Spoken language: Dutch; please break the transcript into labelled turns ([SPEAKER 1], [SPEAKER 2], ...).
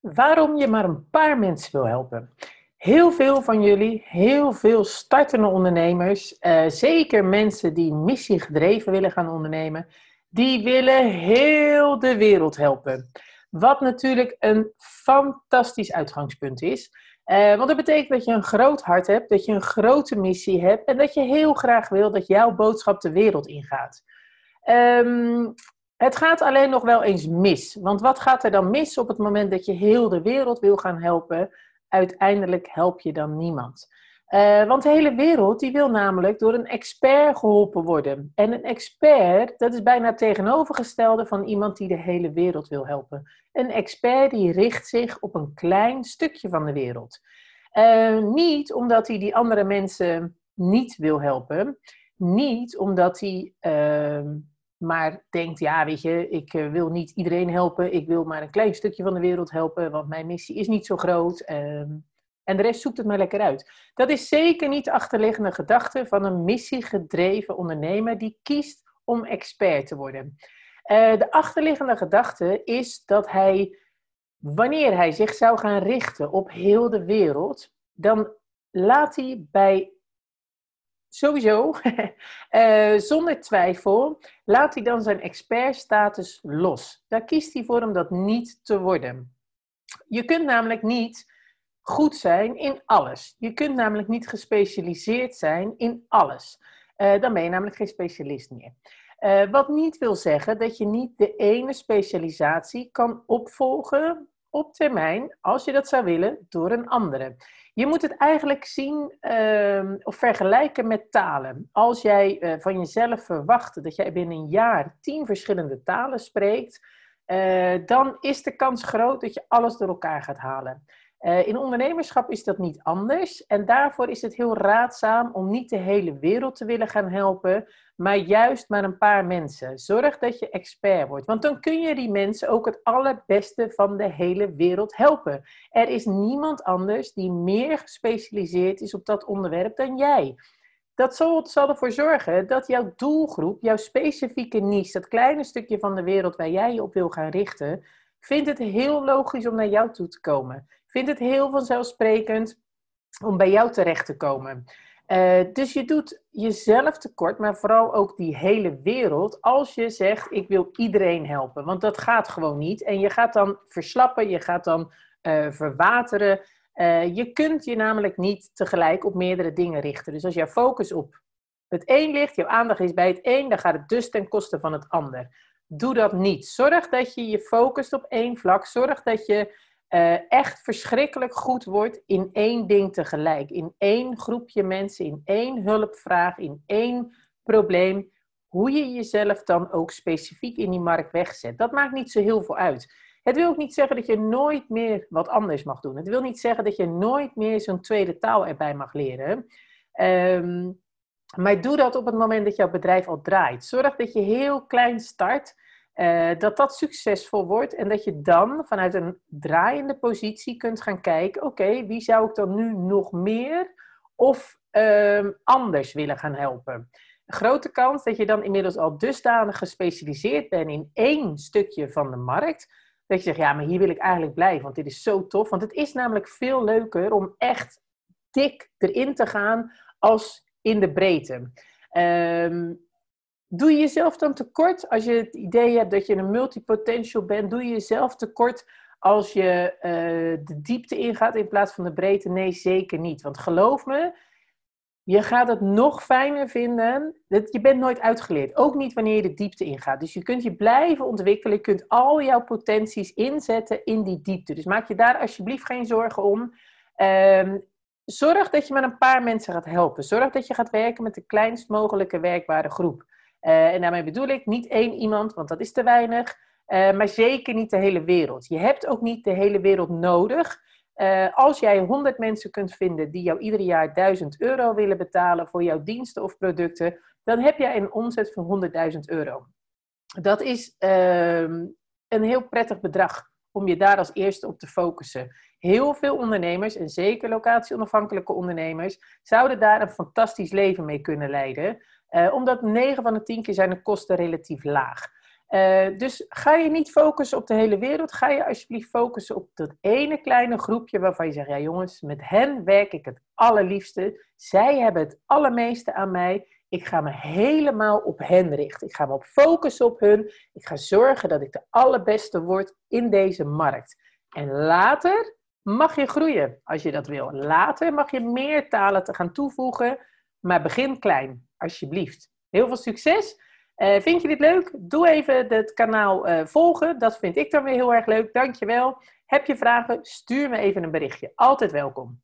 [SPEAKER 1] waarom je maar een paar mensen wil helpen. Heel veel van jullie, heel veel startende ondernemers, uh, zeker mensen die missiegedreven willen gaan ondernemen, die willen heel de wereld helpen. Wat natuurlijk een fantastisch uitgangspunt is. Uh, want dat betekent dat je een groot hart hebt, dat je een grote missie hebt en dat je heel graag wil dat jouw boodschap de wereld ingaat. Um, het gaat alleen nog wel eens mis. Want wat gaat er dan mis op het moment dat je heel de wereld wil gaan helpen? Uiteindelijk help je dan niemand. Uh, want de hele wereld die wil namelijk door een expert geholpen worden. En een expert, dat is bijna het tegenovergestelde van iemand die de hele wereld wil helpen. Een expert die richt zich op een klein stukje van de wereld. Uh, niet omdat hij die andere mensen niet wil helpen. Niet omdat hij uh, maar denkt, ja, weet je, ik eh, wil niet iedereen helpen, ik wil maar een klein stukje van de wereld helpen, want mijn missie is niet zo groot. Ehm, en de rest zoekt het maar lekker uit. Dat is zeker niet de achterliggende gedachte van een missiegedreven ondernemer die kiest om expert te worden. Uh, de achterliggende gedachte is dat hij, wanneer hij zich zou gaan richten op heel de wereld, dan laat hij bij sowieso, uh, zonder twijfel, laat hij dan zijn expertstatus los. Daar kiest hij voor om dat niet te worden. Je kunt namelijk niet goed zijn in alles. Je kunt namelijk niet gespecialiseerd zijn in alles. Uh, dan ben je namelijk geen specialist meer. Uh, wat niet wil zeggen dat je niet de ene specialisatie kan opvolgen op termijn, als je dat zou willen, door een andere. Je moet het eigenlijk zien uh, of vergelijken met talen. Als jij uh, van jezelf verwacht dat jij binnen een jaar tien verschillende talen spreekt, uh, dan is de kans groot dat je alles door elkaar gaat halen. Uh, in ondernemerschap is dat niet anders. En daarvoor is het heel raadzaam om niet de hele wereld te willen gaan helpen, maar juist maar een paar mensen. Zorg dat je expert wordt, want dan kun je die mensen ook het allerbeste van de hele wereld helpen. Er is niemand anders die meer gespecialiseerd is op dat onderwerp dan jij. Dat zal ervoor zorgen dat jouw doelgroep, jouw specifieke niche, dat kleine stukje van de wereld waar jij je op wil gaan richten, vindt het heel logisch om naar jou toe te komen. Vindt het heel vanzelfsprekend om bij jou terecht te komen. Uh, dus je doet jezelf tekort, maar vooral ook die hele wereld, als je zegt: Ik wil iedereen helpen. Want dat gaat gewoon niet. En je gaat dan verslappen, je gaat dan uh, verwateren. Uh, je kunt je namelijk niet tegelijk op meerdere dingen richten. Dus als jouw focus op het een ligt, jouw aandacht is bij het een, dan gaat het dus ten koste van het ander. Doe dat niet. Zorg dat je je focust op één vlak. Zorg dat je uh, echt verschrikkelijk goed wordt in één ding tegelijk. In één groepje mensen, in één hulpvraag, in één probleem. Hoe je jezelf dan ook specifiek in die markt wegzet. Dat maakt niet zo heel veel uit. Het wil ook niet zeggen dat je nooit meer wat anders mag doen. Het wil niet zeggen dat je nooit meer zo'n tweede taal erbij mag leren. Um, maar doe dat op het moment dat jouw bedrijf al draait. Zorg dat je heel klein start. Uh, dat dat succesvol wordt en dat je dan vanuit een draaiende positie kunt gaan kijken: oké, wie zou ik dan nu nog meer of uh, anders willen gaan helpen? Grote kans dat je dan inmiddels al dusdanig gespecialiseerd bent in één stukje van de markt. Dat je zegt, ja, maar hier wil ik eigenlijk blijven, want dit is zo tof. Want het is namelijk veel leuker om echt dik erin te gaan als in de breedte. Um, doe je jezelf dan tekort als je het idee hebt dat je een multipotential bent? Doe je jezelf tekort als je uh, de diepte ingaat in plaats van de breedte? Nee, zeker niet. Want geloof me, je gaat het nog fijner vinden. Dat je bent nooit uitgeleerd. Ook niet wanneer je de diepte ingaat. Dus je kunt je blijven ontwikkelen. Je kunt al jouw potenties inzetten in die diepte. Dus maak je daar alsjeblieft geen zorgen om. Um, zorg dat je met een paar mensen gaat helpen. Zorg dat je gaat werken met de kleinst mogelijke werkbare groep. Uh, en daarmee bedoel ik niet één iemand, want dat is te weinig. Uh, maar zeker niet de hele wereld. Je hebt ook niet de hele wereld nodig. Uh, als jij 100 mensen kunt vinden die jou ieder jaar 1000 euro willen betalen voor jouw diensten of producten, dan heb jij een omzet van 100.000 euro. Dat is ehm, een heel prettig bedrag om je daar als eerste op te focussen. Heel veel ondernemers, en zeker locatie-onafhankelijke ondernemers, zouden daar een fantastisch leven mee kunnen leiden. Uh, omdat 9 van de 10 keer zijn de kosten relatief laag. Uh, dus ga je niet focussen op de hele wereld. Ga je alsjeblieft focussen op dat ene kleine groepje waarvan je zegt: ja, jongens, met hen werk ik het allerliefste. Zij hebben het allermeeste aan mij. Ik ga me helemaal op hen richten. Ik ga me op focussen op hun. Ik ga zorgen dat ik de allerbeste word in deze markt. En later mag je groeien als je dat wil. Later mag je meer talen te gaan toevoegen. Maar begin klein, alsjeblieft. Heel veel succes. Uh, vind je dit leuk? Doe even het kanaal uh, volgen. Dat vind ik dan weer heel erg leuk. Dankjewel. Heb je vragen? Stuur me even een berichtje. Altijd welkom.